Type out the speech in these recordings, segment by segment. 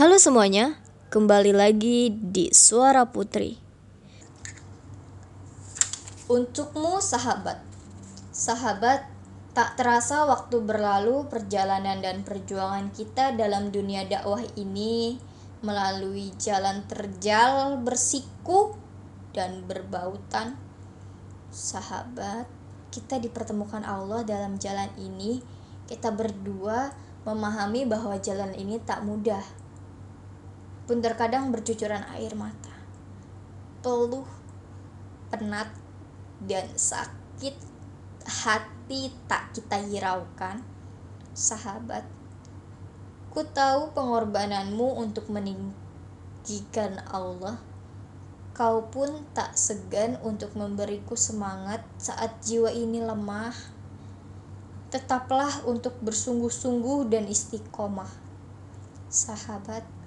Halo semuanya, kembali lagi di Suara Putri. Untukmu sahabat, sahabat, tak terasa waktu berlalu perjalanan dan perjuangan kita dalam dunia dakwah ini melalui jalan terjal bersiku dan berbautan. Sahabat, kita dipertemukan Allah dalam jalan ini. Kita berdua memahami bahwa jalan ini tak mudah. Pun terkadang bercucuran air mata. Peluh, penat, dan sakit hati tak kita hiraukan. Sahabat, ku tahu pengorbananmu untuk meninggikan Allah. Kau pun tak segan untuk memberiku semangat saat jiwa ini lemah. Tetaplah untuk bersungguh-sungguh dan istiqomah. Sahabat,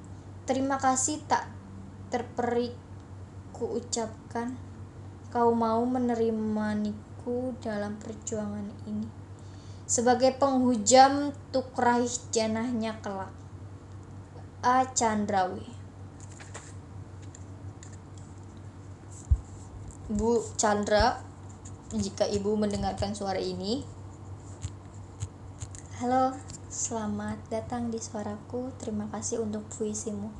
terima kasih tak terperik ku ucapkan. Kau mau menerimaniku dalam perjuangan ini. Sebagai penghujam tuk raih janahnya kelak. A. Chandrawi Bu Chandra, jika ibu mendengarkan suara ini, halo, selamat datang di suaraku. Terima kasih untuk puisimu.